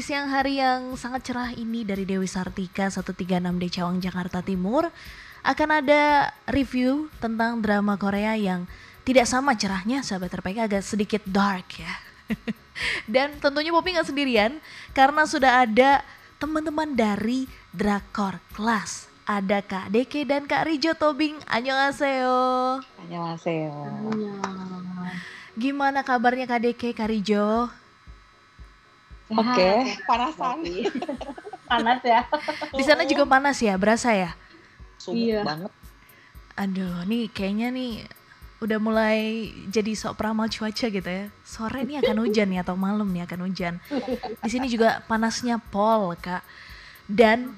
di siang hari yang sangat cerah ini dari Dewi Sartika 136D Cawang Jakarta Timur akan ada review tentang drama Korea yang tidak sama cerahnya sahabat RPK agak sedikit dark ya. Dan tentunya Poppy nggak sendirian karena sudah ada teman-teman dari Drakor Class. Ada Kak Deke dan Kak Rijo Tobing. Annyeonghaseyo. Annyeonghaseyo. Gimana kabarnya Kak Deke, Kak Rijo? Oke, okay. panasan. panas ya. Di sana juga panas ya, berasa ya? Sumuk iya. banget. Aduh, nih kayaknya nih udah mulai jadi sok peramal cuaca gitu ya. Sore nih akan hujan ya atau malam nih akan hujan. Di sini juga panasnya pol, Kak. Dan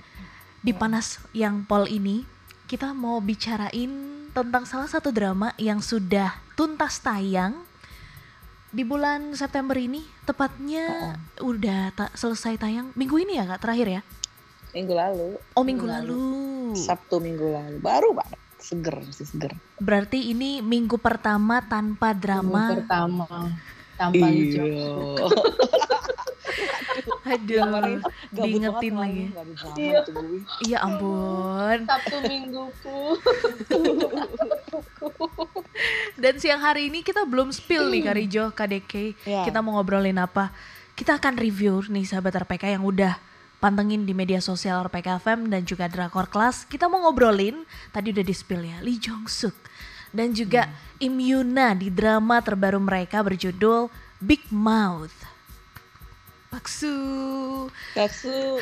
di panas yang pol ini kita mau bicarain tentang salah satu drama yang sudah tuntas tayang di bulan September ini tepatnya oh. udah tak selesai tayang minggu ini ya kak? Terakhir ya? Minggu lalu. Oh minggu, minggu lalu. lalu. Sabtu minggu lalu. Baru banget. Seger masih seger. Berarti ini minggu pertama tanpa drama. Minggu pertama tanpa iya. Aduh, diingetin lagi. Iya. iya ampun. Sabtu mingguku. Dan siang hari ini kita belum spill nih Karijo, KDK. Yeah. Kita mau ngobrolin apa? Kita akan review nih sahabat RPK yang udah pantengin di media sosial RPK FM dan juga Drakor Class. Kita mau ngobrolin, tadi udah di spill ya, Lee Jong Suk. Dan juga hmm. Im Yuna di drama terbaru mereka berjudul Big Mouth. Baksu. Baksu.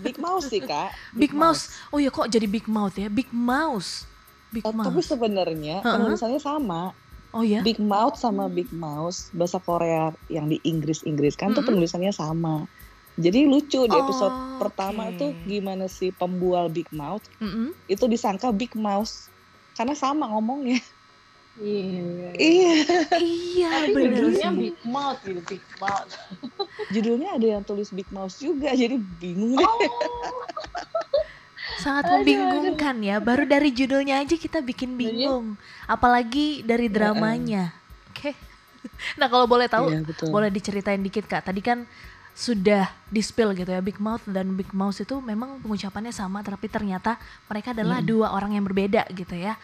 Big Mouse sih kak. Big, Big Mouse. Mouse. Oh ya kok jadi Big Mouth ya? Big Mouse. Big oh, Mouse. Tapi sebenarnya uh -huh. penulisannya sama. Oh ya? Big Mouth sama Big Mouse bahasa Korea yang di Inggris Inggris kan mm -hmm. tuh penulisannya sama. Jadi lucu di episode oh, pertama okay. tuh gimana sih pembual Big Mouth mm -hmm. itu disangka Big Mouse karena sama ngomongnya. Iya. Iya. Iya, judulnya Big Mouth gitu, Big Mouth. judulnya ada yang tulis Big Mouse juga, jadi bingung deh. Oh. Sangat membingungkan ya. Baru dari judulnya aja kita bikin bingung. Apalagi dari dramanya. Oke. Okay. Nah kalau boleh tahu, iya, boleh diceritain dikit kak. Tadi kan sudah di spill gitu ya Big Mouth dan Big Mouse itu memang pengucapannya sama tapi ternyata mereka adalah hmm. dua orang yang berbeda gitu ya.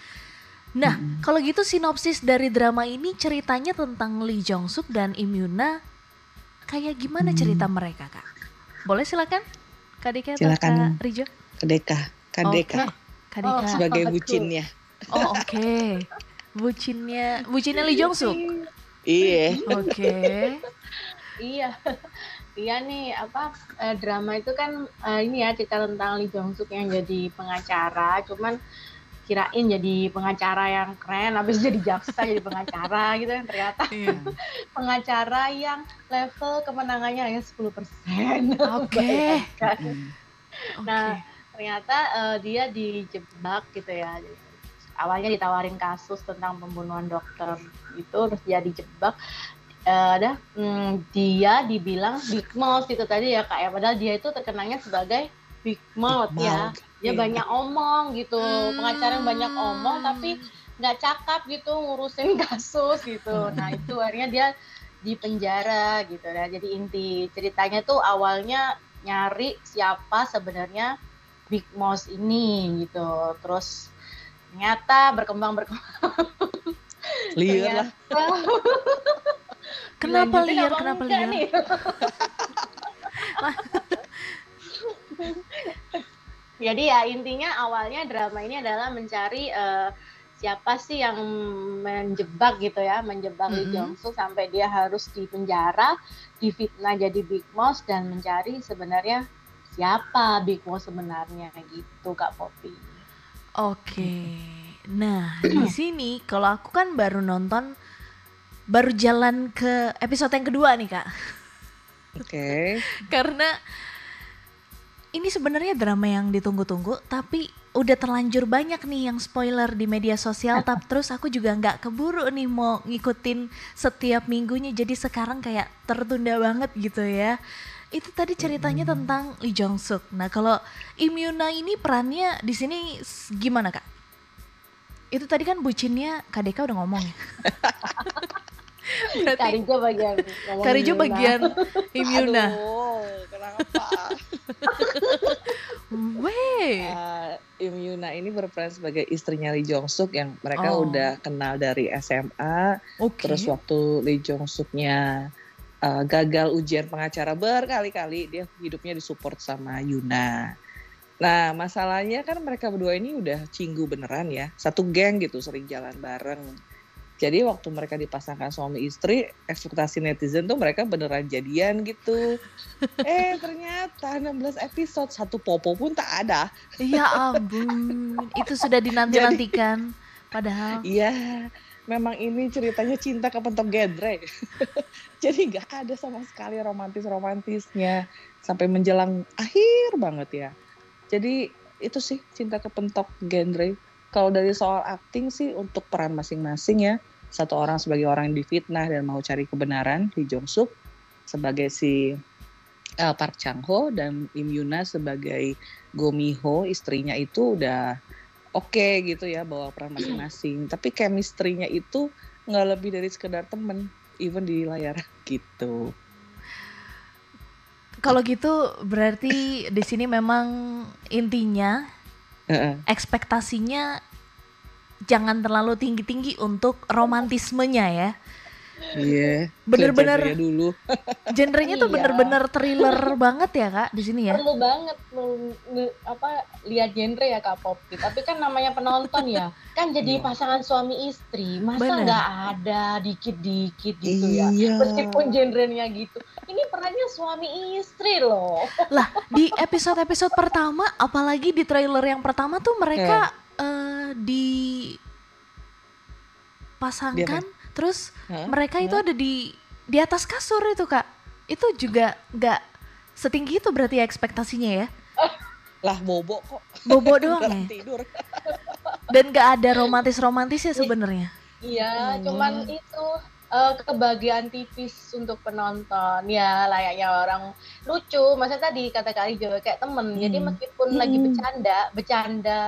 Nah, hmm. kalau gitu sinopsis dari drama ini ceritanya tentang Lee Jong Suk dan Im Yuna. Kayak gimana hmm. cerita mereka, Kak? Boleh silakan? Kadeka silakan. Kak Rijo? Kadeka. Kadeka. Okay. Kadeka. Oh, sebagai bucinnya. Oh, oke. Okay. Bucinnya bucinnya Lee Jong Suk. Iya. Oke. Okay. iya. Iya nih apa eh, drama itu kan eh, ini ya cerita tentang Lee Jong Suk yang jadi pengacara, cuman kirain jadi pengacara yang keren habis jadi jaksa jadi pengacara gitu kan ternyata iya. pengacara yang level kemenangannya hanya 10% oke. Okay. nah okay. ternyata uh, dia dijebak gitu ya. Awalnya ditawarin kasus tentang pembunuhan dokter itu terus dia dijebak. Uh, ada hmm, dia dibilang big mouth itu tadi ya kak ya. Padahal dia itu terkenalnya sebagai big mouth, big ya mouth dia yeah. banyak omong gitu. Hmm. pengacara yang banyak omong tapi nggak cakap gitu ngurusin kasus gitu. Nah itu akhirnya dia di penjara gitu. Ya jadi inti ceritanya tuh awalnya nyari siapa sebenarnya Big Mouse ini gitu. Terus ternyata berkembang berkembang. Liar lah. Kenapa liar? kenapa liar jadi ya intinya awalnya drama ini adalah mencari uh, siapa sih yang menjebak gitu ya, menjebak mm -hmm. Lee Jong Suk sampai dia harus di penjara, difitnah jadi Big Boss dan mencari sebenarnya siapa Big Boss sebenarnya gitu Kak Poppy. Oke. Nah, di sini kalau aku kan baru nonton baru jalan ke episode yang kedua nih, Kak. Oke. Okay. Karena ini sebenarnya drama yang ditunggu-tunggu tapi udah terlanjur banyak nih yang spoiler di media sosial tapi terus aku juga nggak keburu nih mau ngikutin setiap minggunya. Jadi sekarang kayak tertunda banget gitu ya. Itu tadi ceritanya hmm. tentang Lee Jong Suk nah kalau Imyuna ini perannya di sini gimana kak? Itu tadi kan bucinnya KDK udah ngomong. ya Berarti, Karijo bagian Karijo bagian Imyuna. Aduh, kenapa? Weh. Uh, Imyuna ini berperan sebagai istrinya Lee Jong Suk yang mereka oh. udah kenal dari SMA. Okay. Terus waktu Lee Jong Suknya uh, gagal ujian pengacara berkali-kali, dia hidupnya disupport sama Yuna. Nah, masalahnya kan mereka berdua ini udah cinggu beneran ya. Satu geng gitu, sering jalan bareng jadi waktu mereka dipasangkan suami istri, ekspektasi netizen tuh mereka beneran jadian gitu. eh ternyata 16 episode satu popo pun tak ada. Iya ampun, itu sudah dinanti-nantikan. Padahal. Iya, memang ini ceritanya cinta ke pentok genre. Jadi gak ada sama sekali romantis-romantisnya sampai menjelang akhir banget ya. Jadi itu sih cinta ke pentok genre kalau dari soal acting sih untuk peran masing-masing ya satu orang sebagai orang yang difitnah dan mau cari kebenaran di Jong Suk sebagai si uh, Park Chang Ho dan Im Yuna sebagai Go Mi Ho istrinya itu udah oke okay gitu ya bawa peran masing-masing tapi chemistry-nya itu nggak lebih dari sekedar temen even di layar gitu kalau gitu berarti di sini memang intinya uh-uh. ekspektasinya jangan terlalu tinggi-tinggi untuk romantismenya ya. Iya. Bener-bener dulu. genrenya tuh iya. bener-bener thriller banget ya kak di sini ya. Perlu banget apa lihat genre ya kak Poppy. Tapi kan namanya penonton ya, kan jadi iya. pasangan suami istri. Masa nggak ada dikit-dikit gitu ya? iya. ya? Meskipun genrenya gitu. Ini perannya suami istri loh. Lah di episode-episode pertama, apalagi di trailer yang pertama tuh mereka yeah. uh, di pasangkan terus huh? mereka huh? itu ada di di atas kasur itu kak itu juga nggak setinggi itu berarti ekspektasinya ya lah bobo kok bobo doang ya tidur dan nggak ada romantis romantis ya sebenarnya iya hmm. cuman itu uh, kebahagiaan tipis untuk penonton ya layaknya orang lucu maksudnya tadi kata kali juga kayak temen hmm. jadi meskipun hmm. lagi bercanda bercanda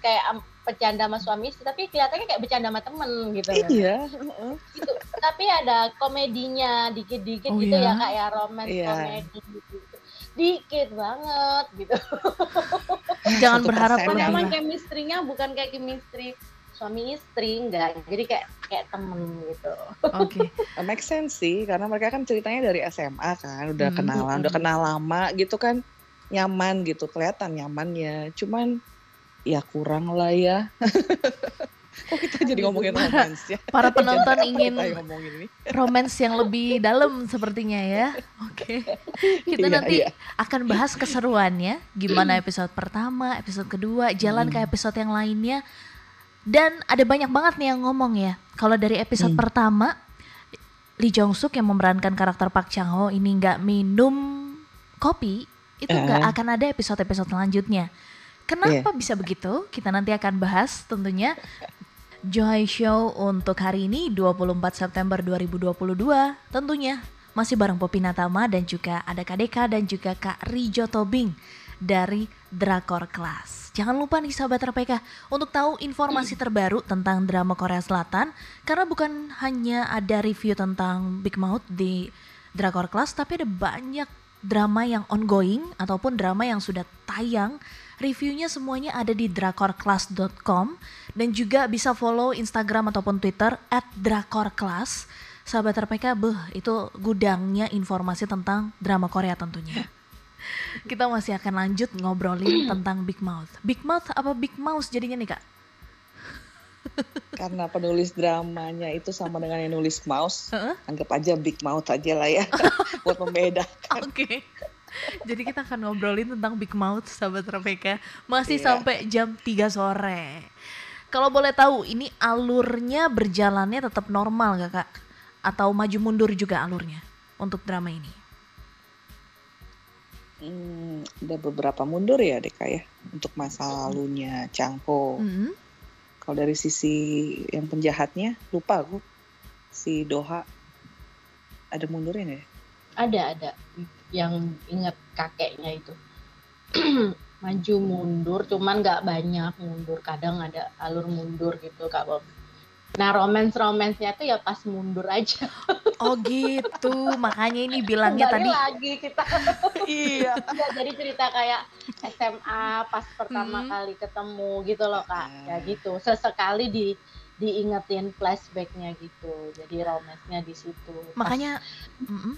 kayak bercanda sama suami istri tapi kelihatannya kayak bercanda sama temen gitu iya gitu. Tapi ada komedinya dikit-dikit oh, gitu ya? ya kak ya romance iya. komedi gitu. Dikit banget gitu. Jangan berharap memang chemistry-nya bukan kayak chemistry suami istri enggak. Jadi kayak kayak temen gitu. Oke. Okay. make sense sih karena mereka kan ceritanya dari SMA kan udah hmm. kenalan udah kenal lama gitu kan nyaman gitu kelihatan nyamannya. Cuman ya kurang lah ya. Kok kita jadi ngomongin romance ya? Para penonton ingin romance yang lebih dalam sepertinya ya. Oke. Okay. Kita iya, nanti iya. akan bahas keseruannya, gimana episode pertama, episode kedua, jalan hmm. ke episode yang lainnya. Dan ada banyak banget nih yang ngomong ya. Kalau dari episode hmm. pertama, Lee Jong Suk yang memerankan karakter Park Chang Ho ini nggak minum kopi, itu nggak uh. akan ada episode-episode selanjutnya. Kenapa yeah. bisa begitu? Kita nanti akan bahas tentunya. Joy Show untuk hari ini 24 September 2022 tentunya masih bareng Popi Natama dan juga ada Kak Deka dan juga Kak Rijo Tobing dari Drakor Class. Jangan lupa nih sahabat RPK untuk tahu informasi terbaru tentang drama Korea Selatan karena bukan hanya ada review tentang Big Mouth di Drakor Class tapi ada banyak drama yang ongoing ataupun drama yang sudah tayang Reviewnya semuanya ada di drakorclass.com dan juga bisa follow Instagram ataupun Twitter at drakorclass. Sahabat RPK, beh, itu gudangnya informasi tentang drama Korea tentunya. Kita masih akan lanjut ngobrolin tentang Big Mouth. Big Mouth apa Big Mouse jadinya nih kak? Karena penulis dramanya itu sama dengan yang nulis mouse, uh -uh. anggap aja Big Mouth aja lah ya, buat membedakan. Oke. Okay. Jadi kita akan ngobrolin tentang Big Mouth sahabat RPK masih yeah. sampai jam 3 sore. Kalau boleh tahu ini alurnya berjalannya tetap normal gak kak? Atau maju mundur juga alurnya untuk drama ini? Hmm, ada beberapa mundur ya Deka ya untuk masa lalunya Changho. Mm -hmm. Kalau dari sisi yang penjahatnya lupa aku si Doha ada mundurnya ya? Ada ada yang inget kakeknya itu maju mundur cuman nggak banyak mundur kadang ada alur mundur gitu kak Bob Nah, romance-romansnya tuh ya pas mundur aja. Oh gitu, makanya ini bilangnya Kembali tadi. lagi kita. iya. Ya, jadi cerita kayak SMA pas pertama hmm. kali ketemu gitu loh kak. Ya gitu, sesekali di diingetin flashbacknya gitu. Jadi romance-nya di situ. Makanya. Pas, mm -mm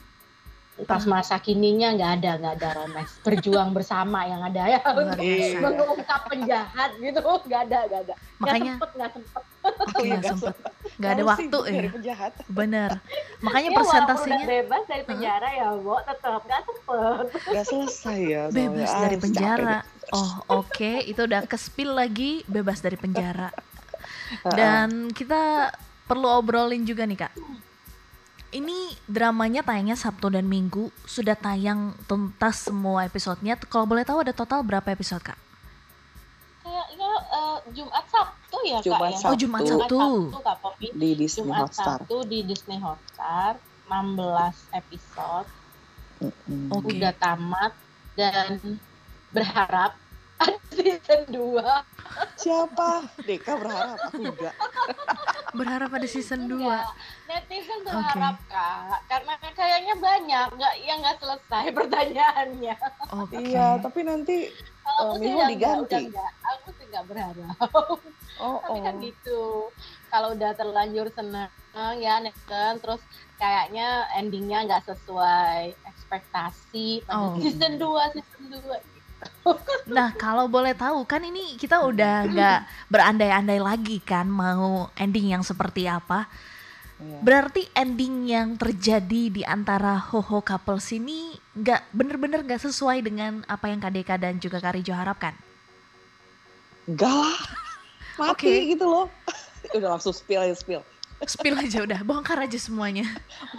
pas masa kininya nggak ada nggak ada romance berjuang bersama yang ada ya. Mengungkap penjahat gitu. Nggak ada nggak ada. Makanya nggak sempet. Nggak sempet. nggak ada waktu ya. penjahat. bener makanya ya, presentasinya udah bebas dari penjara uh. ya bu. Tetap nggak sempet. Nggak selesai ya bebas ah, dari penjara. oh oke. Okay. itu udah kespil lagi bebas dari penjara. Dan kita perlu obrolin juga nih kak ini dramanya tayangnya Sabtu dan Minggu, sudah tayang tuntas semua episodenya. Kalau boleh tahu ada total berapa episode kak? Kayaknya uh, Jumat Sabtu ya Jumat kak Sabtu. Oh Jumat Sabtu. Jumat Sabtu kak Popi. Di Disney Jumat Hotstar. Sabtu di Disney Hotstar, 16 episode. Mm -hmm. okay. Udah tamat dan berharap season 2 Siapa? Deka berharap, aku enggak. berharap ada season 2. Netizen berharap okay. kak, karena kayaknya banyak nggak yang nggak selesai pertanyaannya. Okay. Iya, tapi nanti kalau uh, Miho diganti. Enggak, aku sih nggak berharap. Oh, tapi kan oh. kan gitu. Kalau udah terlanjur senang ya netizen, terus kayaknya endingnya nggak sesuai ekspektasi pada oh. season 2 season 2 Nah, kalau boleh tahu kan ini kita udah nggak berandai-andai lagi kan mau ending yang seperti apa. Iya. Berarti ending yang terjadi di antara Hoho couples ini nggak bener-bener nggak sesuai dengan apa yang KDK dan juga Karijo harapkan? Enggak lah, mati okay. gitu loh. udah langsung spill ya spill. Spill aja udah, bongkar aja semuanya.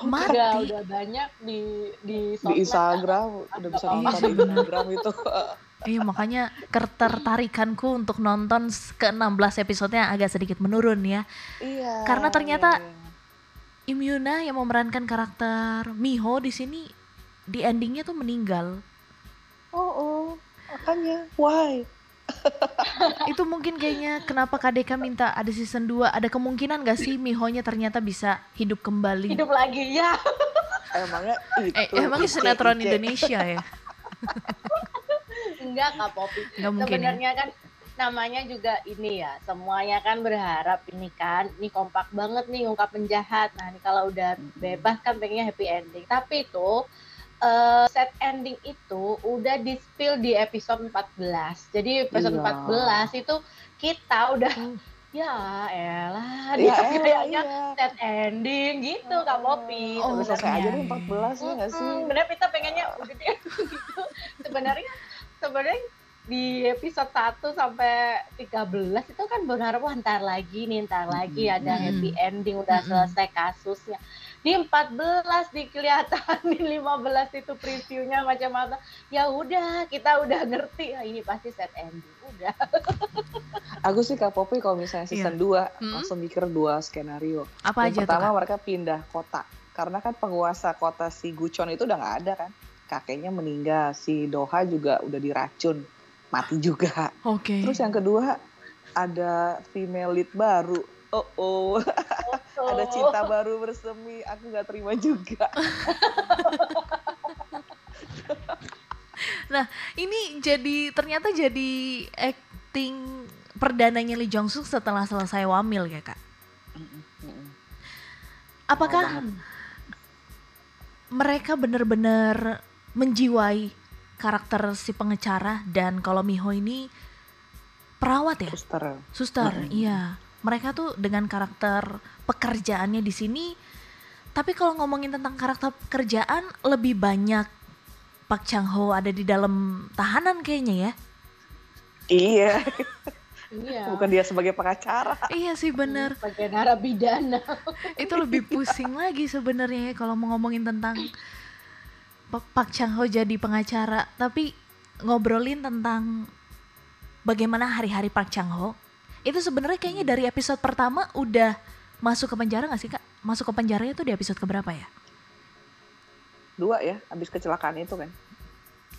Mati. Udah, udah banyak di di, di Instagram, udah bisa nonton di Instagram itu. Iya makanya ketertarikanku untuk nonton ke 16 episodenya agak sedikit menurun ya. Iya. Karena ternyata iya. Imyuna yang memerankan karakter Miho di sini di endingnya tuh meninggal. Oh, oh makanya why? Itu mungkin kayaknya kenapa KDK minta ada season 2 ada kemungkinan gak sih Miho-nya ternyata bisa hidup kembali? Hidup lagi ya emangnya itu eh, emangnya sinetron Indonesia ya? Enggak kak Popi. Ya? sebenarnya kan namanya juga ini ya semuanya kan berharap ini kan ini kompak banget nih ngungkap penjahat nah ini kalau udah bebas kan pengennya happy ending. Tapi itu uh, set ending itu udah di spill di episode 14 jadi episode iya. 14 itu kita udah hmm. ya elah dia ya, kayaknya iya. set ending gitu Kak Popi oh selesai aja nih 14 ya nggak sih sebenarnya kita pengennya udah gitu sebenarnya sebenarnya di episode 1 sampai 13 itu kan berharap wah ntar lagi nih ntar lagi hmm. ada happy ending udah hmm. selesai kasusnya di 14 dikelihatan di 15 itu previewnya macam apa ya udah kita udah ngerti ya ini pasti set ending udah aku sih Kak Popi kalau misalnya season yeah. 2 hmm? langsung mikir dua skenario apa yang aja pertama tuh, mereka pindah kota karena kan penguasa kota si Gucon itu udah nggak ada kan kakeknya meninggal, si Doha juga udah diracun, mati juga. Oke. Okay. Terus yang kedua ada female lead baru. Oh oh, oh. ada cinta baru bersemi, aku nggak terima juga. nah ini jadi ternyata jadi acting perdananya Lee Jong Suk setelah selesai wamil ya kak. Apakah mereka benar-benar menjiwai karakter si pengecara dan kalau Miho ini perawat ya suster suster mm -hmm. iya mereka tuh dengan karakter pekerjaannya di sini tapi kalau ngomongin tentang karakter pekerjaan lebih banyak Pak Chang Ho ada di dalam tahanan kayaknya ya iya Iya. Bukan dia sebagai pengacara. Iya sih bener. Sebagai narapidana. Itu lebih pusing lagi sebenarnya ya kalau mau ngomongin tentang Pak Chang Ho jadi pengacara, tapi ngobrolin tentang bagaimana hari-hari Pak Chang Ho. Itu sebenarnya kayaknya dari episode pertama udah masuk ke penjara gak sih kak? Masuk ke penjara itu di episode keberapa ya? Dua ya, habis kecelakaan itu kan.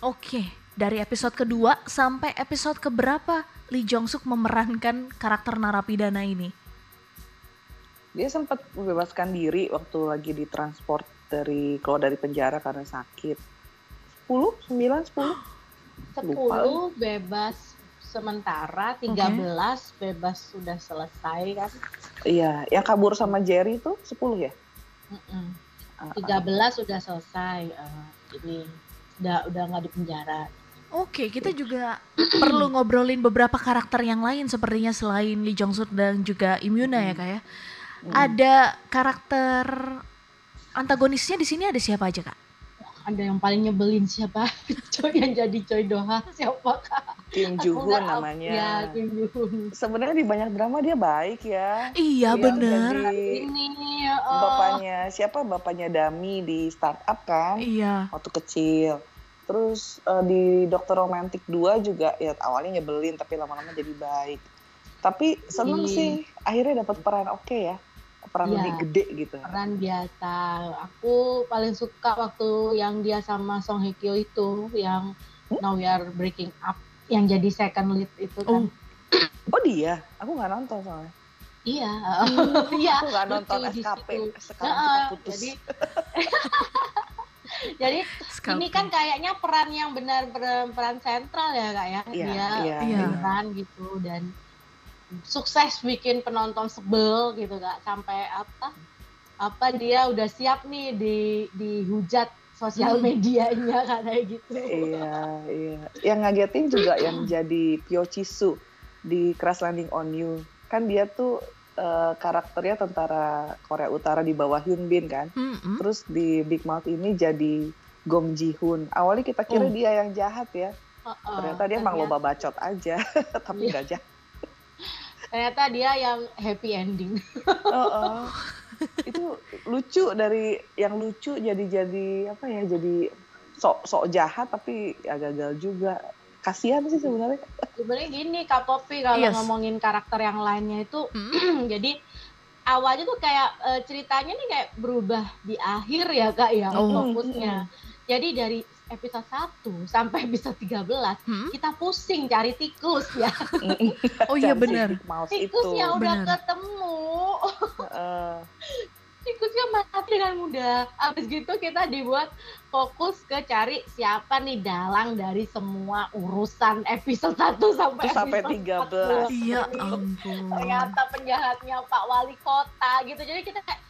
Oke, dari episode kedua sampai episode keberapa Lee Jong Suk memerankan karakter narapidana ini? dia sempat membebaskan diri waktu lagi ditransport dari keluar dari penjara karena sakit 10 9 10 10 bebas sementara 13 okay. bebas sudah selesai kan iya yang kabur sama Jerry itu 10 ya mm -mm. 13 uh, sudah selesai uh, ini udah udah nggak di penjara Oke, kita juga perlu ngobrolin beberapa karakter yang lain sepertinya selain Lee Jong Suk dan juga Imyuna ya kak ya. Hmm. Ada karakter antagonisnya di sini ada siapa aja kak? Ada yang paling nyebelin siapa? Coy yang jadi Coy Doha siapa kak? Kim Joo Hoon namanya. Ya, Kim Joo Hoon. Sebenarnya di banyak drama dia baik ya. Iya benar. Ini uh, bapaknya siapa? Bapaknya Dami di startup kan? Iya. Waktu kecil Terus uh, di Dokter Romantik 2 juga ya awalnya nyebelin tapi lama-lama jadi baik. Tapi seneng hmm. sih akhirnya dapat peran oke okay ya. Peran ya, lebih gede gitu. Peran biasa. Aku paling suka waktu yang dia sama Song Hye Kyo itu yang hmm? Now We Are Breaking Up yang jadi second lead itu kan. Oh, oh dia? Aku nggak nonton soalnya. Iya, hmm. iya. Aku nggak nonton SKP. Sekarang nah, kita putus. Jadi, Jadi Scalping. ini kan kayaknya peran yang benar peran, peran sentral ya kak ya. Yeah, dia yeah, yeah. gitu dan sukses bikin penonton sebel gitu kak sampai apa apa dia udah siap nih di dihujat sosial hmm. medianya kayak gitu. Iya, iya. Yang ngagetin juga yang jadi Pyo Chisu di Crash Landing on You. Kan dia tuh uh, karakternya tentara Korea Utara di bawah Hyun Bin kan. Mm-hmm. Terus di Big Mouth ini jadi Gong Ji Hoon. Awalnya kita kira mm. dia yang jahat ya. Uh-uh, ternyata dia emang loba bacot aja, tapi iya. gak jahat. Ternyata dia yang happy ending. uh-uh. Itu lucu dari yang lucu jadi jadi apa ya jadi sok sok jahat tapi ya gagal juga kasihan sih sebenarnya sebenarnya gini kak Popi kalau yes. ngomongin karakter yang lainnya itu hmm. jadi awalnya tuh kayak uh, ceritanya nih kayak berubah di akhir ya kak ya oh. fokusnya jadi dari episode 1 sampai episode 13 hmm? kita pusing cari tikus ya oh iya benar tikusnya udah bener. ketemu uh tikusnya mati dengan mudah. Abis gitu kita dibuat fokus ke cari siapa nih dalang dari semua urusan episode 1 sampai sampai 13. Iya ampun. Ternyata penjahatnya Pak Wali Kota gitu. Jadi kita kayak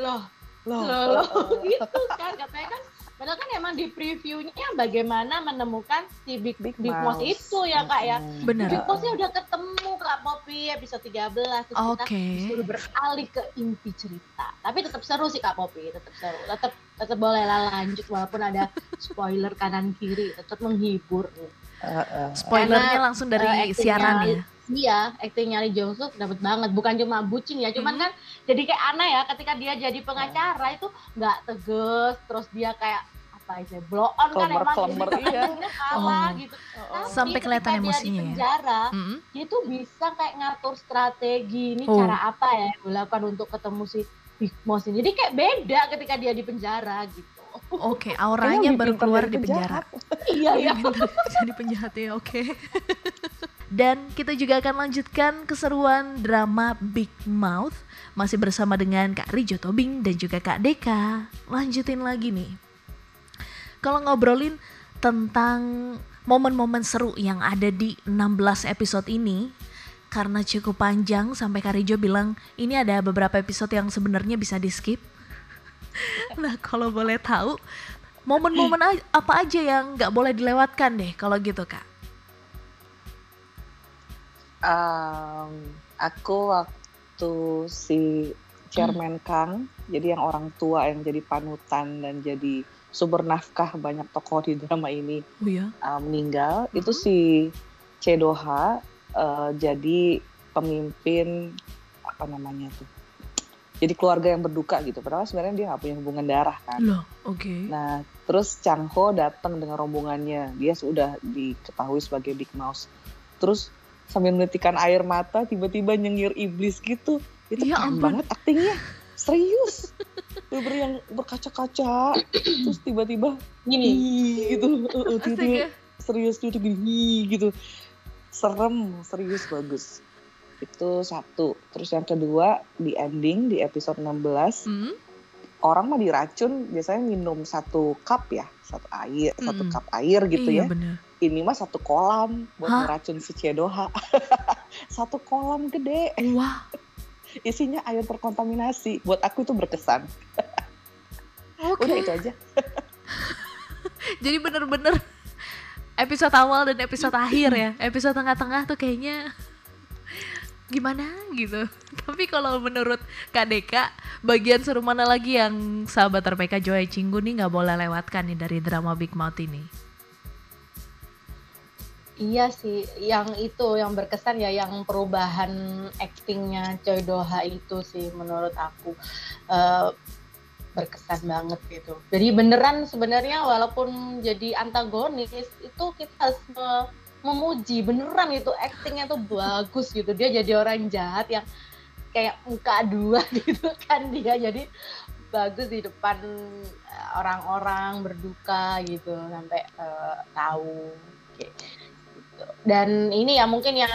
loh loh, loh, loh gitu kan katanya kan Padahal kan emang di previewnya bagaimana menemukan si Big Big, Big Mouse. itu ya kak ya. Benar. Big Mouse-nya udah ketemu kak Poppy episode 13 terus okay. kita disuruh beralih ke inti cerita. Tapi tetap seru sih kak Poppy, tetap seru. Tetap tetap boleh lah lanjut walaupun ada spoiler kanan kiri, tetap menghibur. Uh, uh. Spoilernya Karena, langsung dari uh, siaran ya. Iya, aktingnya Lee Jong Suk dapat banget. Bukan cuma bucin ya, cuman hmm. kan jadi kayak aneh ya ketika dia jadi pengacara itu nggak tegas, terus dia kayak apa aja blow on kan emang klemer, iya. kalah oh. gitu. Oh. Sampai kelihatan emosinya dia di ya? penjara, ya. Hmm. dia tuh bisa kayak ngatur strategi ini oh. cara apa ya dilakukan untuk ketemu si Big Boss ini. Jadi kayak beda ketika dia di penjara gitu. Oke, okay, auranya baru keluar di penjara. iya, iya. Jadi penjahat ya, oke. Okay. Dan kita juga akan lanjutkan keseruan drama Big Mouth masih bersama dengan Kak Rijo Tobing dan juga Kak Deka. Lanjutin lagi nih. Kalau ngobrolin tentang momen-momen seru yang ada di 16 episode ini, karena cukup panjang sampai Kak Rijo bilang ini ada beberapa episode yang sebenarnya bisa di skip. nah kalau boleh tahu momen-momen apa aja yang nggak boleh dilewatkan deh kalau gitu Kak? Um, aku waktu si chairman hmm. Kang, jadi yang orang tua yang jadi panutan dan jadi sumber nafkah banyak tokoh di drama ini oh, iya? uh, meninggal, hmm. itu si Cedoha uh, jadi pemimpin apa namanya tuh jadi keluarga yang berduka gitu padahal sebenarnya dia nggak punya hubungan darah kan loh oke okay. nah terus Chang Ho datang dengan rombongannya dia sudah diketahui sebagai Big Mouse terus sambil menitikan air mata tiba-tiba nyengir iblis gitu itu ya, keren banget aktingnya serius bener yang berkaca-kaca terus tiba-tiba gini gitu tiba serius tuh gini gitu serem serius bagus Itu satu. Terus yang kedua di ending di episode 16 hmm? orang mah diracun biasanya minum satu cup ya, satu air, hmm. satu cup air gitu iya, ya. Bener. Ini mah satu kolam buat Hah? meracun si Cedoha. satu kolam gede. Wah. Isinya air terkontaminasi. Buat aku itu berkesan. Okay. Udah itu aja. Jadi bener-bener episode awal dan episode akhir ya. Episode tengah-tengah tuh kayaknya gimana gitu. Tapi kalau menurut Kak Deka, bagian seru mana lagi yang sahabat RPK Joy Cinggu nih nggak boleh lewatkan nih dari drama Big Mouth ini? Iya sih, yang itu yang berkesan ya, yang perubahan aktingnya Choi Doha itu sih menurut aku. Uh, berkesan banget gitu. Jadi beneran sebenarnya walaupun jadi antagonis itu kita harus me memuji beneran itu aktingnya tuh bagus gitu. Dia jadi orang jahat yang kayak muka dua gitu kan dia jadi bagus di depan eh, orang-orang berduka gitu sampai uh, tahu gitu. Dan ini ya mungkin yang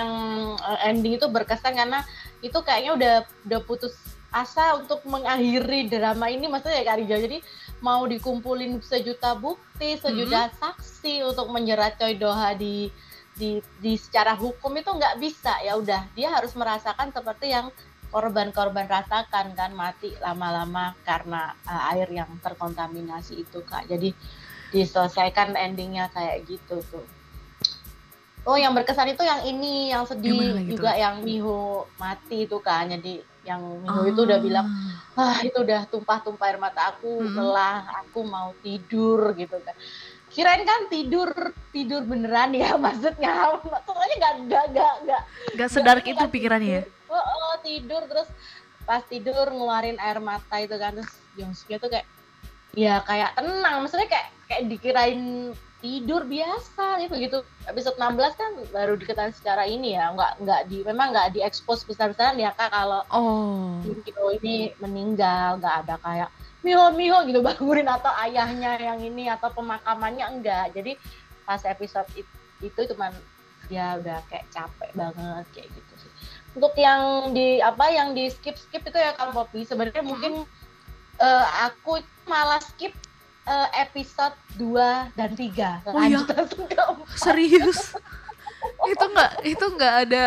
eh, ending itu berkesan karena itu kayaknya udah udah putus asa untuk mengakhiri drama ini maksudnya ya Kak Rijal jadi mau dikumpulin sejuta bukti sejuta mm -hmm. saksi untuk menjerat Choi Doha di di di secara hukum itu nggak bisa. Ya udah dia harus merasakan seperti yang korban-korban rasakan kan mati lama-lama karena uh, air yang terkontaminasi itu kak. Jadi diselesaikan endingnya kayak gitu tuh oh yang berkesan itu yang ini yang sedih juga yang Miho mati itu kan jadi yang Minggu oh. itu udah bilang ah itu udah tumpah-tumpah air mata aku hmm. lelah aku mau tidur gitu kan kirain kan tidur tidur beneran ya maksudnya. Soalnya nggak nggak nggak nggak. Nggak sedar itu pikirannya ya? oh, oh tidur terus pas tidur ngeluarin air mata itu kan terus Jongsuke tuh kayak ya kayak tenang. Maksudnya kayak kayak dikirain tidur biasa gitu gitu episode 16 kan baru diketahui secara ini ya nggak nggak di memang nggak diekspos besar-besaran ya kak kalau oh. ini meninggal nggak ada kayak miho miho gitu bangunin atau ayahnya yang ini atau pemakamannya enggak jadi pas episode itu, itu cuman dia udah kayak capek banget kayak gitu sih. Untuk yang di apa yang di skip skip itu ya kalau Poppy sebenarnya mungkin uh, aku malah skip uh, episode 2 dan 3 oh, iya? Serius? itu nggak itu nggak ada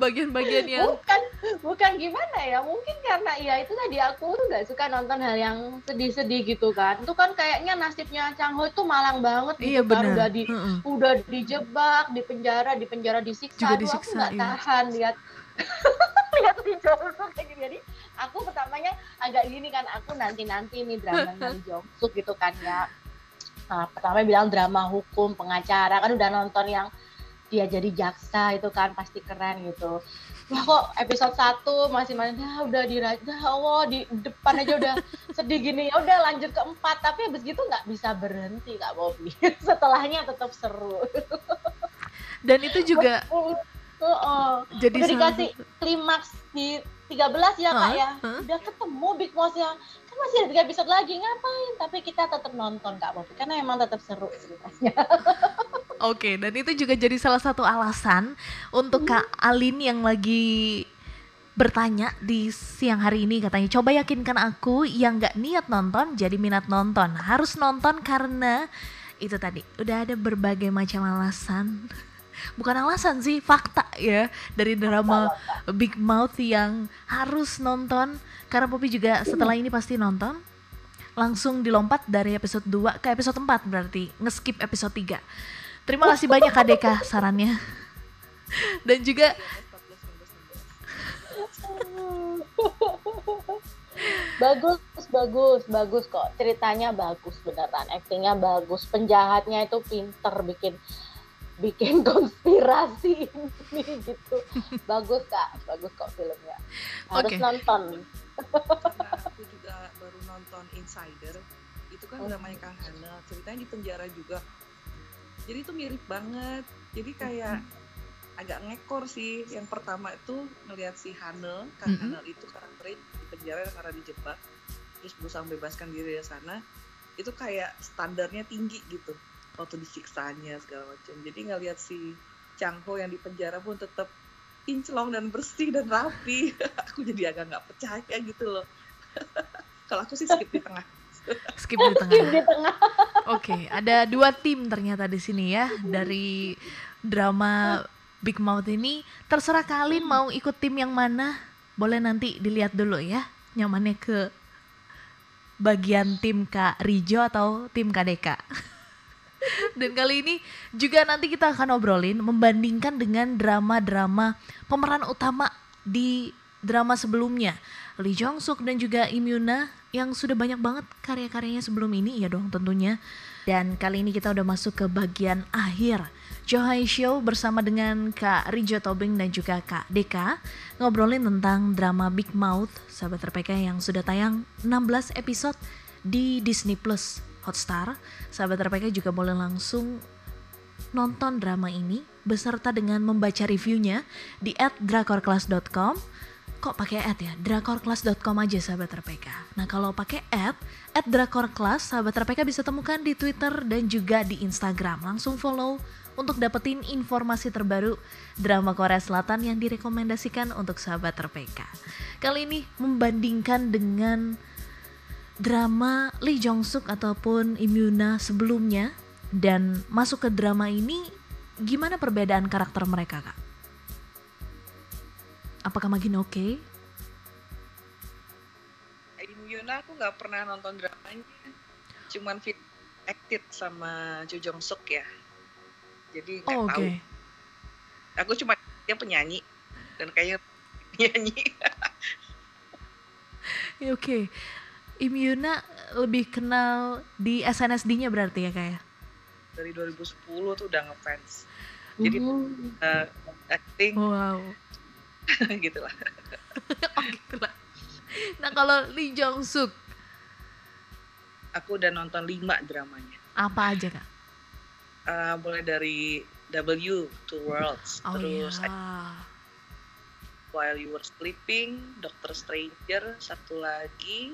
bagian-bagian yang bukan bukan gimana ya mungkin karena ya itu tadi aku tuh nggak suka nonton hal yang sedih-sedih gitu kan itu kan kayaknya nasibnya Chang Ho itu malang banget gitu iya, kan udah di -uh. udah dijebak di penjara di penjara disiksa Juga disiksa, aku nggak iya. tahan lihat lihat di kayak gitu jadi aku pertamanya agak gini kan aku nanti nanti nih drama Lee Jong gitu kan ya. Nah, pertama bilang drama hukum pengacara kan udah nonton yang dia jadi jaksa itu kan pasti keren gitu. Wah kok episode 1 masih masih nah, udah di Allah di depan aja udah sedih gini. Ya udah lanjut ke empat. Tapi habis gitu nggak bisa berhenti kak Bobby. Setelahnya tetap seru. Dan itu juga oh, oh, oh. jadi udah dikasih klimaks di 13 ya kak ya. Huh? udah ketemu Big Boss yang kan masih ada tiga episode lagi ngapain? Tapi kita tetap nonton kak Bobi karena emang tetap seru ceritanya. Oke, okay, dan itu juga jadi salah satu alasan untuk Kak hmm. Alin yang lagi bertanya di siang hari ini katanya coba yakinkan aku yang nggak niat nonton jadi minat nonton. Harus nonton karena itu tadi. Udah ada berbagai macam alasan bukan alasan sih fakta ya dari drama Big Mouth yang harus nonton. Karena Poppy juga setelah ini pasti nonton. Langsung dilompat dari episode 2 ke episode 4 berarti ngeskip episode 3 terima kasih banyak Deka sarannya. Dan juga bagus bagus bagus kok. Ceritanya bagus beneran aktingnya bagus penjahatnya itu pinter bikin bikin konspirasi ini gitu. Bagus kak, bagus kok filmnya. Harus okay. nonton. Nah, aku juga baru nonton Insider. Itu kan oh. namanya Kang Hana. Ceritanya di penjara juga. Jadi itu mirip banget. Jadi kayak mm-hmm. agak ngekor sih. Yang pertama itu ngelihat si Hana, Kang mm -hmm. Hana itu karakternya di penjara karena dijebak. Terus berusaha membebaskan diri dari sana. Itu kayak standarnya tinggi gitu waktu disiksanya segala macam. Jadi ngelihat si Chang Ho yang di penjara pun tetap kinclong dan bersih dan rapi. Aku jadi agak nggak percaya gitu loh. Kalau aku sih skip di tengah. Skip di tengah. Skip di tengah. Oke okay, ada dua tim ternyata di sini ya. Dari drama Big Mouth ini. Terserah kalian mau ikut tim yang mana. Boleh nanti dilihat dulu ya nyamannya ke bagian tim Kak Rijo atau tim KDK Dan kali ini juga nanti kita akan obrolin membandingkan dengan drama-drama pemeran utama di drama sebelumnya. Lee Jong Suk dan juga Imyuna yang sudah banyak banget karya-karyanya sebelum ini ya dong tentunya. Dan kali ini kita udah masuk ke bagian akhir. Johai Show bersama dengan Kak Rijo Tobing dan juga Kak Deka ngobrolin tentang drama Big Mouth sahabat RPK yang sudah tayang 16 episode di Disney Plus. Hotstar, sahabat RPK juga boleh langsung nonton drama ini beserta dengan membaca reviewnya di @drakorclass.com. Kok pakai ad ya? drakorclass.com aja sahabat RPK. Nah kalau pakai ad, @drakorclass sahabat RPK bisa temukan di Twitter dan juga di Instagram. Langsung follow untuk dapetin informasi terbaru drama Korea Selatan yang direkomendasikan untuk sahabat RPK. Kali ini membandingkan dengan drama Lee Jong Suk ataupun Imyuna sebelumnya dan masuk ke drama ini gimana perbedaan karakter mereka kak? Apakah makin oke? Okay? Imyuna aku nggak pernah nonton dramanya, cuman fit acted sama Jo Jong Suk ya, jadi nggak oh, okay. tahu. Aku cuma dia penyanyi dan kayaknya penyanyi. ya, oke. Okay. Imyuna lebih kenal di SNSD-nya berarti ya kayak? Ya? Dari 2010 tuh udah ngefans. Jadi uh, uh, acting. Wow. gitulah. oh gitulah. Nah kalau Lee Jong Suk? Aku udah nonton lima dramanya. Apa aja kak? Uh, mulai dari W Two Worlds, oh, terus iya. While You Were Sleeping, Doctor Stranger, satu lagi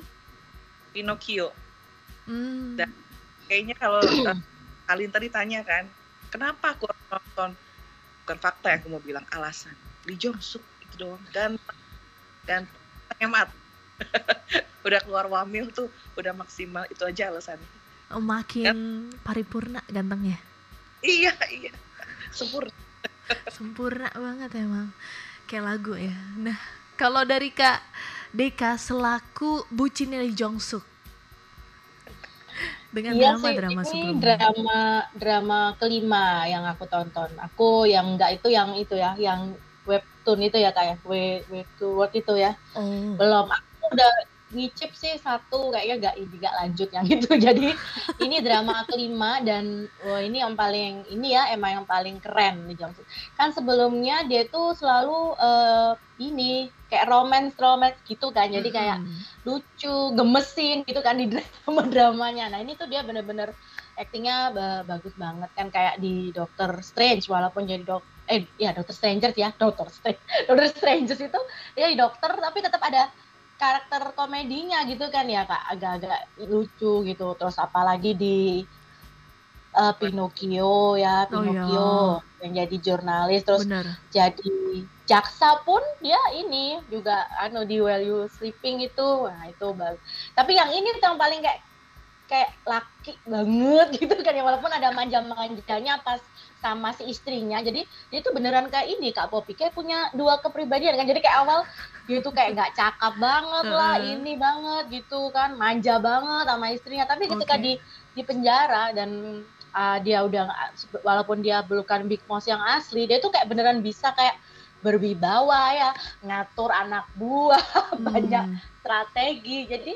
Pinocchio. Hmm. Dan kayaknya kalau uh, Alin tadi tanya kan, kenapa aku nonton? Bukan fakta ya, aku mau bilang alasan. Lee Jong Suk itu doang dan dan hemat. udah keluar wamil tuh udah maksimal itu aja alasannya. Oh, makin kan? paripurna gantengnya. Iya iya sempurna. sempurna banget emang kayak lagu ya. Nah kalau dari Kak Deka selaku bucinnya Lee Jong Suk dengan iya drama sih, drama ini sebelumnya. drama drama kelima yang aku tonton. Aku yang enggak itu yang itu ya, yang webtoon itu ya kayak ya, webtoon itu ya. Oh. Belum. Aku udah ngicip sih satu kayaknya gak gak lanjut yang itu. Jadi ini drama kelima dan wah ini yang paling ini ya emang yang paling keren nih Jongsu kan sebelumnya dia tuh selalu uh, ini kayak romance romance gitu kan. Jadi kayak hmm. lucu gemesin gitu kan di drama dramanya. Nah ini tuh dia bener-bener aktingnya bagus banget kan. Kayak di Doctor Strange walaupun jadi dok eh ya Doctor Stranger ya Doctor Strange Doctor Strange itu dia di dokter tapi tetap ada karakter komedinya gitu kan ya kak. Agak-agak lucu gitu. Terus apalagi di uh, Pinocchio ya Pinocchio oh, iya. yang jadi jurnalis. Terus Bener. jadi jaksa pun dia ini juga anu di Well You Sleeping itu. Nah itu bagus. Tapi yang ini yang paling kayak kayak laki banget gitu kan ya. Walaupun ada manja-manjanya pas sama si istrinya. Jadi dia itu beneran kayak ini kak Popi kayak punya dua kepribadian kan. Jadi kayak awal dia tuh kayak nggak cakap banget lah ini banget gitu kan. Manja banget sama istrinya. Tapi ketika okay. di di penjara dan uh, dia udah walaupun dia bukan Big Boss yang asli dia tuh kayak beneran bisa kayak berwibawa ya ngatur anak buah hmm. banyak strategi. Jadi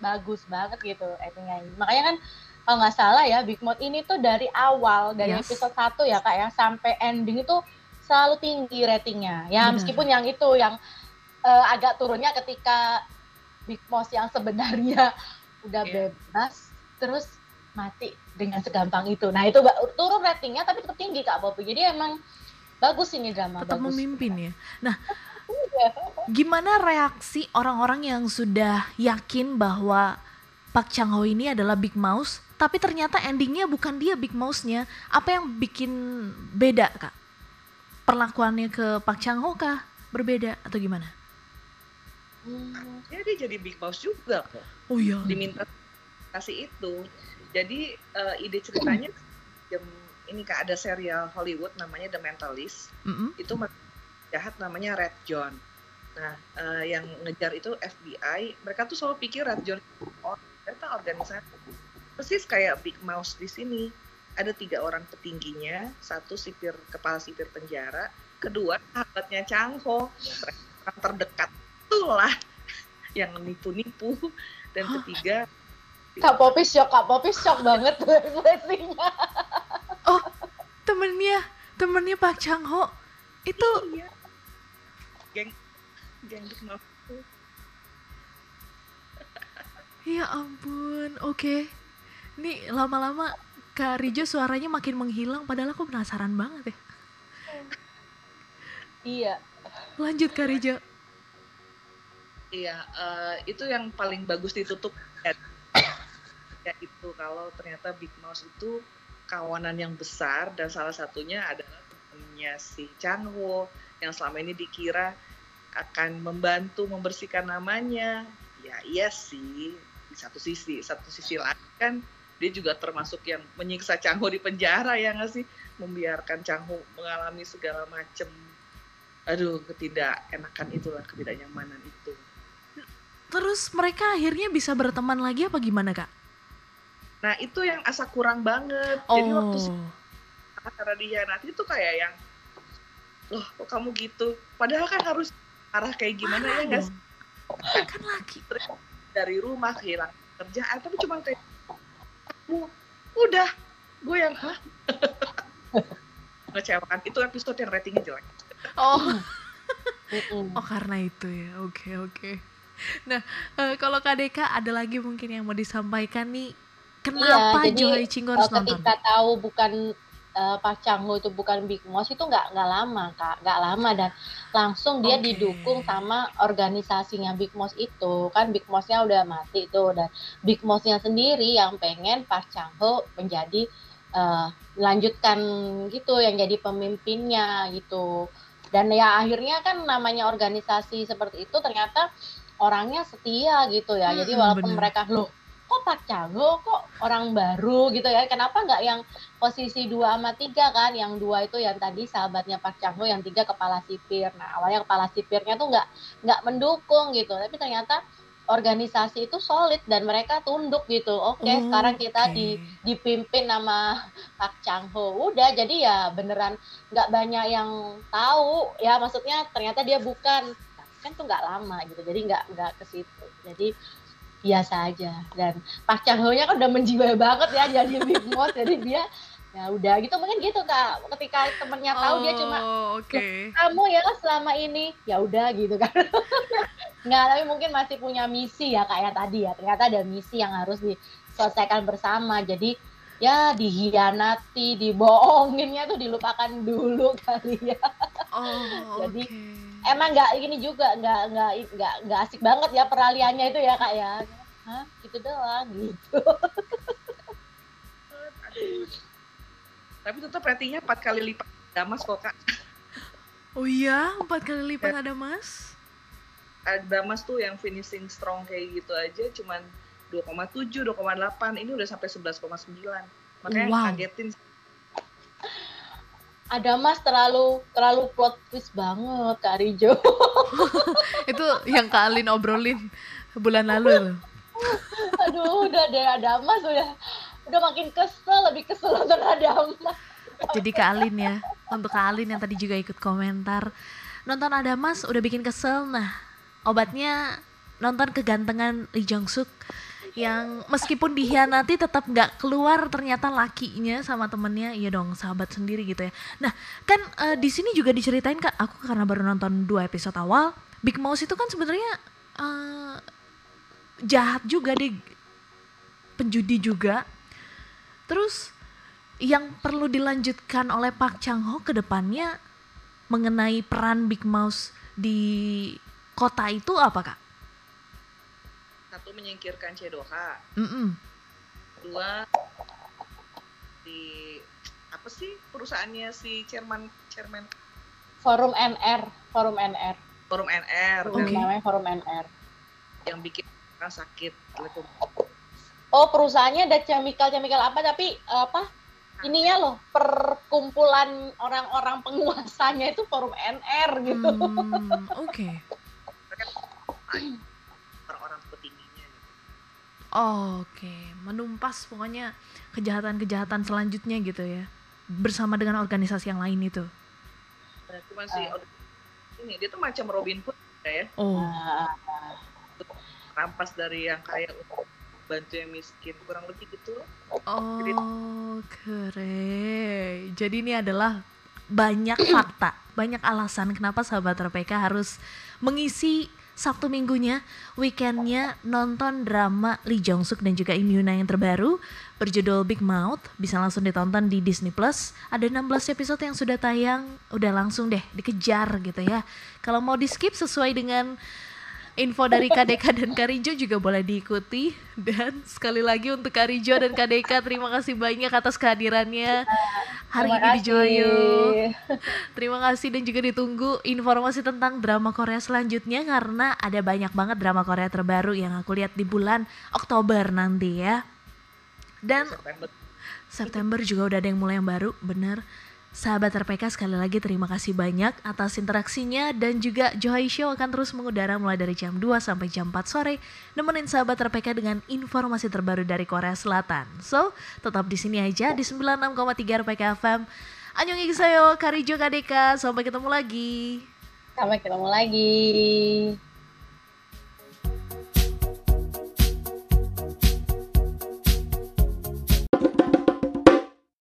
bagus banget gitu actingnya makanya kan kalau nggak salah ya Big Mouth ini tuh dari awal dari yes. episode 1 ya kak ya sampai ending itu selalu tinggi ratingnya ya Benar. meskipun yang itu yang uh, agak turunnya ketika Big Mouth yang sebenarnya udah yeah. bebas terus mati dengan segampang itu nah itu turun ratingnya tapi tetap tinggi kak Bobi jadi emang bagus ini drama tetap bagus memimpin ya nah. Gimana reaksi orang-orang yang sudah yakin bahwa Pak Chang Ho ini adalah Big Mouse, tapi ternyata endingnya bukan dia Big Mouse-nya. Apa yang bikin beda kak? perlakuannya ke Pak Chang Ho kah berbeda atau gimana? Hmm, ya dia jadi big boss juga kok. Oh iya. Diminta kasih itu. Jadi uh, ide ceritanya jam ini kak ada serial Hollywood namanya The Mentalist. Mm -hmm. Itu jahat namanya Red John. Nah, uh, yang ngejar itu FBI. Mereka tuh selalu pikir Red John oh, ternyata organisasi persis kayak Big Mouse di sini. Ada tiga orang petingginya, satu sipir kepala sipir penjara, kedua sahabatnya Changho, orang terdekat itulah yang nipu-nipu, dan ketiga Kak Popi shock, Kak Popi shock banget ekspresinya. Oh, temennya, temennya Pak Changho itu iya. Geng geng Mouse. Ya ampun, oke. Okay ini lama-lama Kak Rijo suaranya makin menghilang padahal aku penasaran banget ya. Iya. Lanjut Kak Rijo. Iya, uh, itu yang paling bagus ditutup ya itu kalau ternyata Big Mouse itu kawanan yang besar dan salah satunya adalah temannya si Chanwo yang selama ini dikira akan membantu membersihkan namanya. Ya iya sih, di satu sisi, satu sisi lain kan dia juga termasuk yang menyiksa Changho di penjara ya nggak sih? Membiarkan Changho mengalami segala macam aduh ketidakenakan itulah ketidaknyamanan itu. Terus mereka akhirnya bisa berteman lagi apa gimana kak? Nah itu yang asa kurang banget. Oh. jadi waktu karena dia nanti itu kayak yang loh kok kamu gitu? Padahal kan harus arah kayak gimana ya nggak kan lagi. Dari rumah kehilangan kerjaan tapi cuma kayak udah gue yang hah? Ngecewakan itu episode yang ratingnya jelek. Oh. Oh karena itu ya. Oke okay, oke. Okay. nah uh, kalau KDK ada lagi mungkin yang mau disampaikan nih? Kenapa ya, Joy Cinggo harus nonton? Ketika tahu bukan uh, Pak Changho itu bukan Big Mouse itu nggak nggak lama kak nggak lama dan langsung dia okay. didukung sama organisasinya Big Mouse itu kan Big Mouse-nya udah mati tuh dan Big Mouse-nya sendiri yang pengen Pak Changho menjadi uh, lanjutkan gitu yang jadi pemimpinnya gitu dan ya akhirnya kan namanya organisasi seperti itu ternyata orangnya setia gitu ya hmm, jadi walaupun bener. mereka loh kok Pak Canggo kok orang baru gitu ya kenapa nggak yang posisi dua sama tiga kan yang dua itu yang tadi sahabatnya Pak Canggo yang tiga kepala sipir nah awalnya kepala sipirnya tuh nggak nggak mendukung gitu tapi ternyata organisasi itu solid dan mereka tunduk gitu. Oke, okay, oh, sekarang kita okay. di dipimpin nama Pak Changho. Udah, jadi ya beneran nggak banyak yang tahu. Ya maksudnya ternyata dia bukan kan tuh nggak lama gitu. Jadi nggak nggak ke situ. Jadi biasa aja. Dan Pak Cahyonya kan udah menjiwai banget ya jadi Big Boss jadi dia ya udah gitu mungkin gitu kak. Ketika temennya tahu oh, dia cuma oh, okay. kamu ya selama ini? Ya udah gitu kan. Nggak tapi mungkin masih punya misi ya kayak ya tadi ya. Ternyata ada misi yang harus diselesaikan bersama. Jadi ya dihianati dibohonginnya tuh dilupakan dulu kali ya. Oh, jadi okay emang nggak ini juga nggak nggak nggak nggak asik banget ya peraliannya itu ya kak ya Hah? gitu doang gitu tapi tetap ratingnya empat kali lipat Damas kok kak oh iya empat kali lipat ya. ada mas ada mas tuh yang finishing strong kayak gitu aja cuman 2,7 2,8 ini udah sampai 11,9 makanya wow. ngagetin ada mas terlalu terlalu plot twist banget Kak Rijo. itu yang Kak Alin obrolin bulan lalu. Aduh, udah deh ada mas udah udah makin kesel, lebih kesel nonton ada mas. Jadi Kak Alin ya, untuk Kak Alin yang tadi juga ikut komentar, nonton ada mas udah bikin kesel. Nah, obatnya nonton kegantengan Lee Jong Suk yang meskipun dihianati tetap nggak keluar ternyata lakinya sama temennya iya dong sahabat sendiri gitu ya. Nah kan uh, di sini juga diceritain kak aku karena baru nonton dua episode awal Big Mouse itu kan sebenarnya uh, jahat juga deh penjudi juga. Terus yang perlu dilanjutkan oleh Park Chang Ho ke depannya mengenai peran Big Mouse di kota itu apa kak? Satu menyingkirkan Cedoha mm -mm. dua di apa sih perusahaannya si chairman chairman Forum NR, Forum NR. Forum NR. Okay. Namanya Forum NR. Yang bikin orang sakit. Oh, perusahaannya ada chemical-chemical apa tapi apa? Ininya loh, perkumpulan orang-orang penguasanya itu Forum NR gitu. Hmm, Oke. Okay. Oh, Oke, okay. menumpas pokoknya kejahatan-kejahatan selanjutnya gitu ya. Bersama dengan organisasi yang lain itu. Nah, cuma sih uh. ini dia tuh macam Robin Hood ya. Oh. Rampas dari yang kaya untuk bantu yang miskin kurang lebih gitu. Oh, Jadi, keren. Jadi ini adalah banyak fakta, banyak alasan kenapa sahabat RPK harus mengisi Sabtu minggunya, weekendnya nonton drama Lee Jong Suk dan juga Im Yuna yang terbaru berjudul Big Mouth bisa langsung ditonton di Disney Plus. Ada 16 episode yang sudah tayang, udah langsung deh dikejar gitu ya. Kalau mau di skip sesuai dengan info dari KDK dan Karijo juga boleh diikuti dan sekali lagi untuk Karijo dan KDK terima kasih banyak atas kehadirannya hari terima ini di Joyo. Terima kasih dan juga ditunggu informasi tentang drama Korea selanjutnya karena ada banyak banget drama Korea terbaru yang aku lihat di bulan Oktober nanti ya. Dan September, September juga udah ada yang mulai yang baru, bener. Sahabat RPK sekali lagi terima kasih banyak atas interaksinya dan juga Johai Show akan terus mengudara mulai dari jam 2 sampai jam 4 sore nemenin sahabat RPK dengan informasi terbaru dari Korea Selatan. So, tetap di sini aja di 96,3 RPK FM. Annyeong Sayo, Karijo Kadeka, sampai ketemu lagi. Sampai ketemu lagi.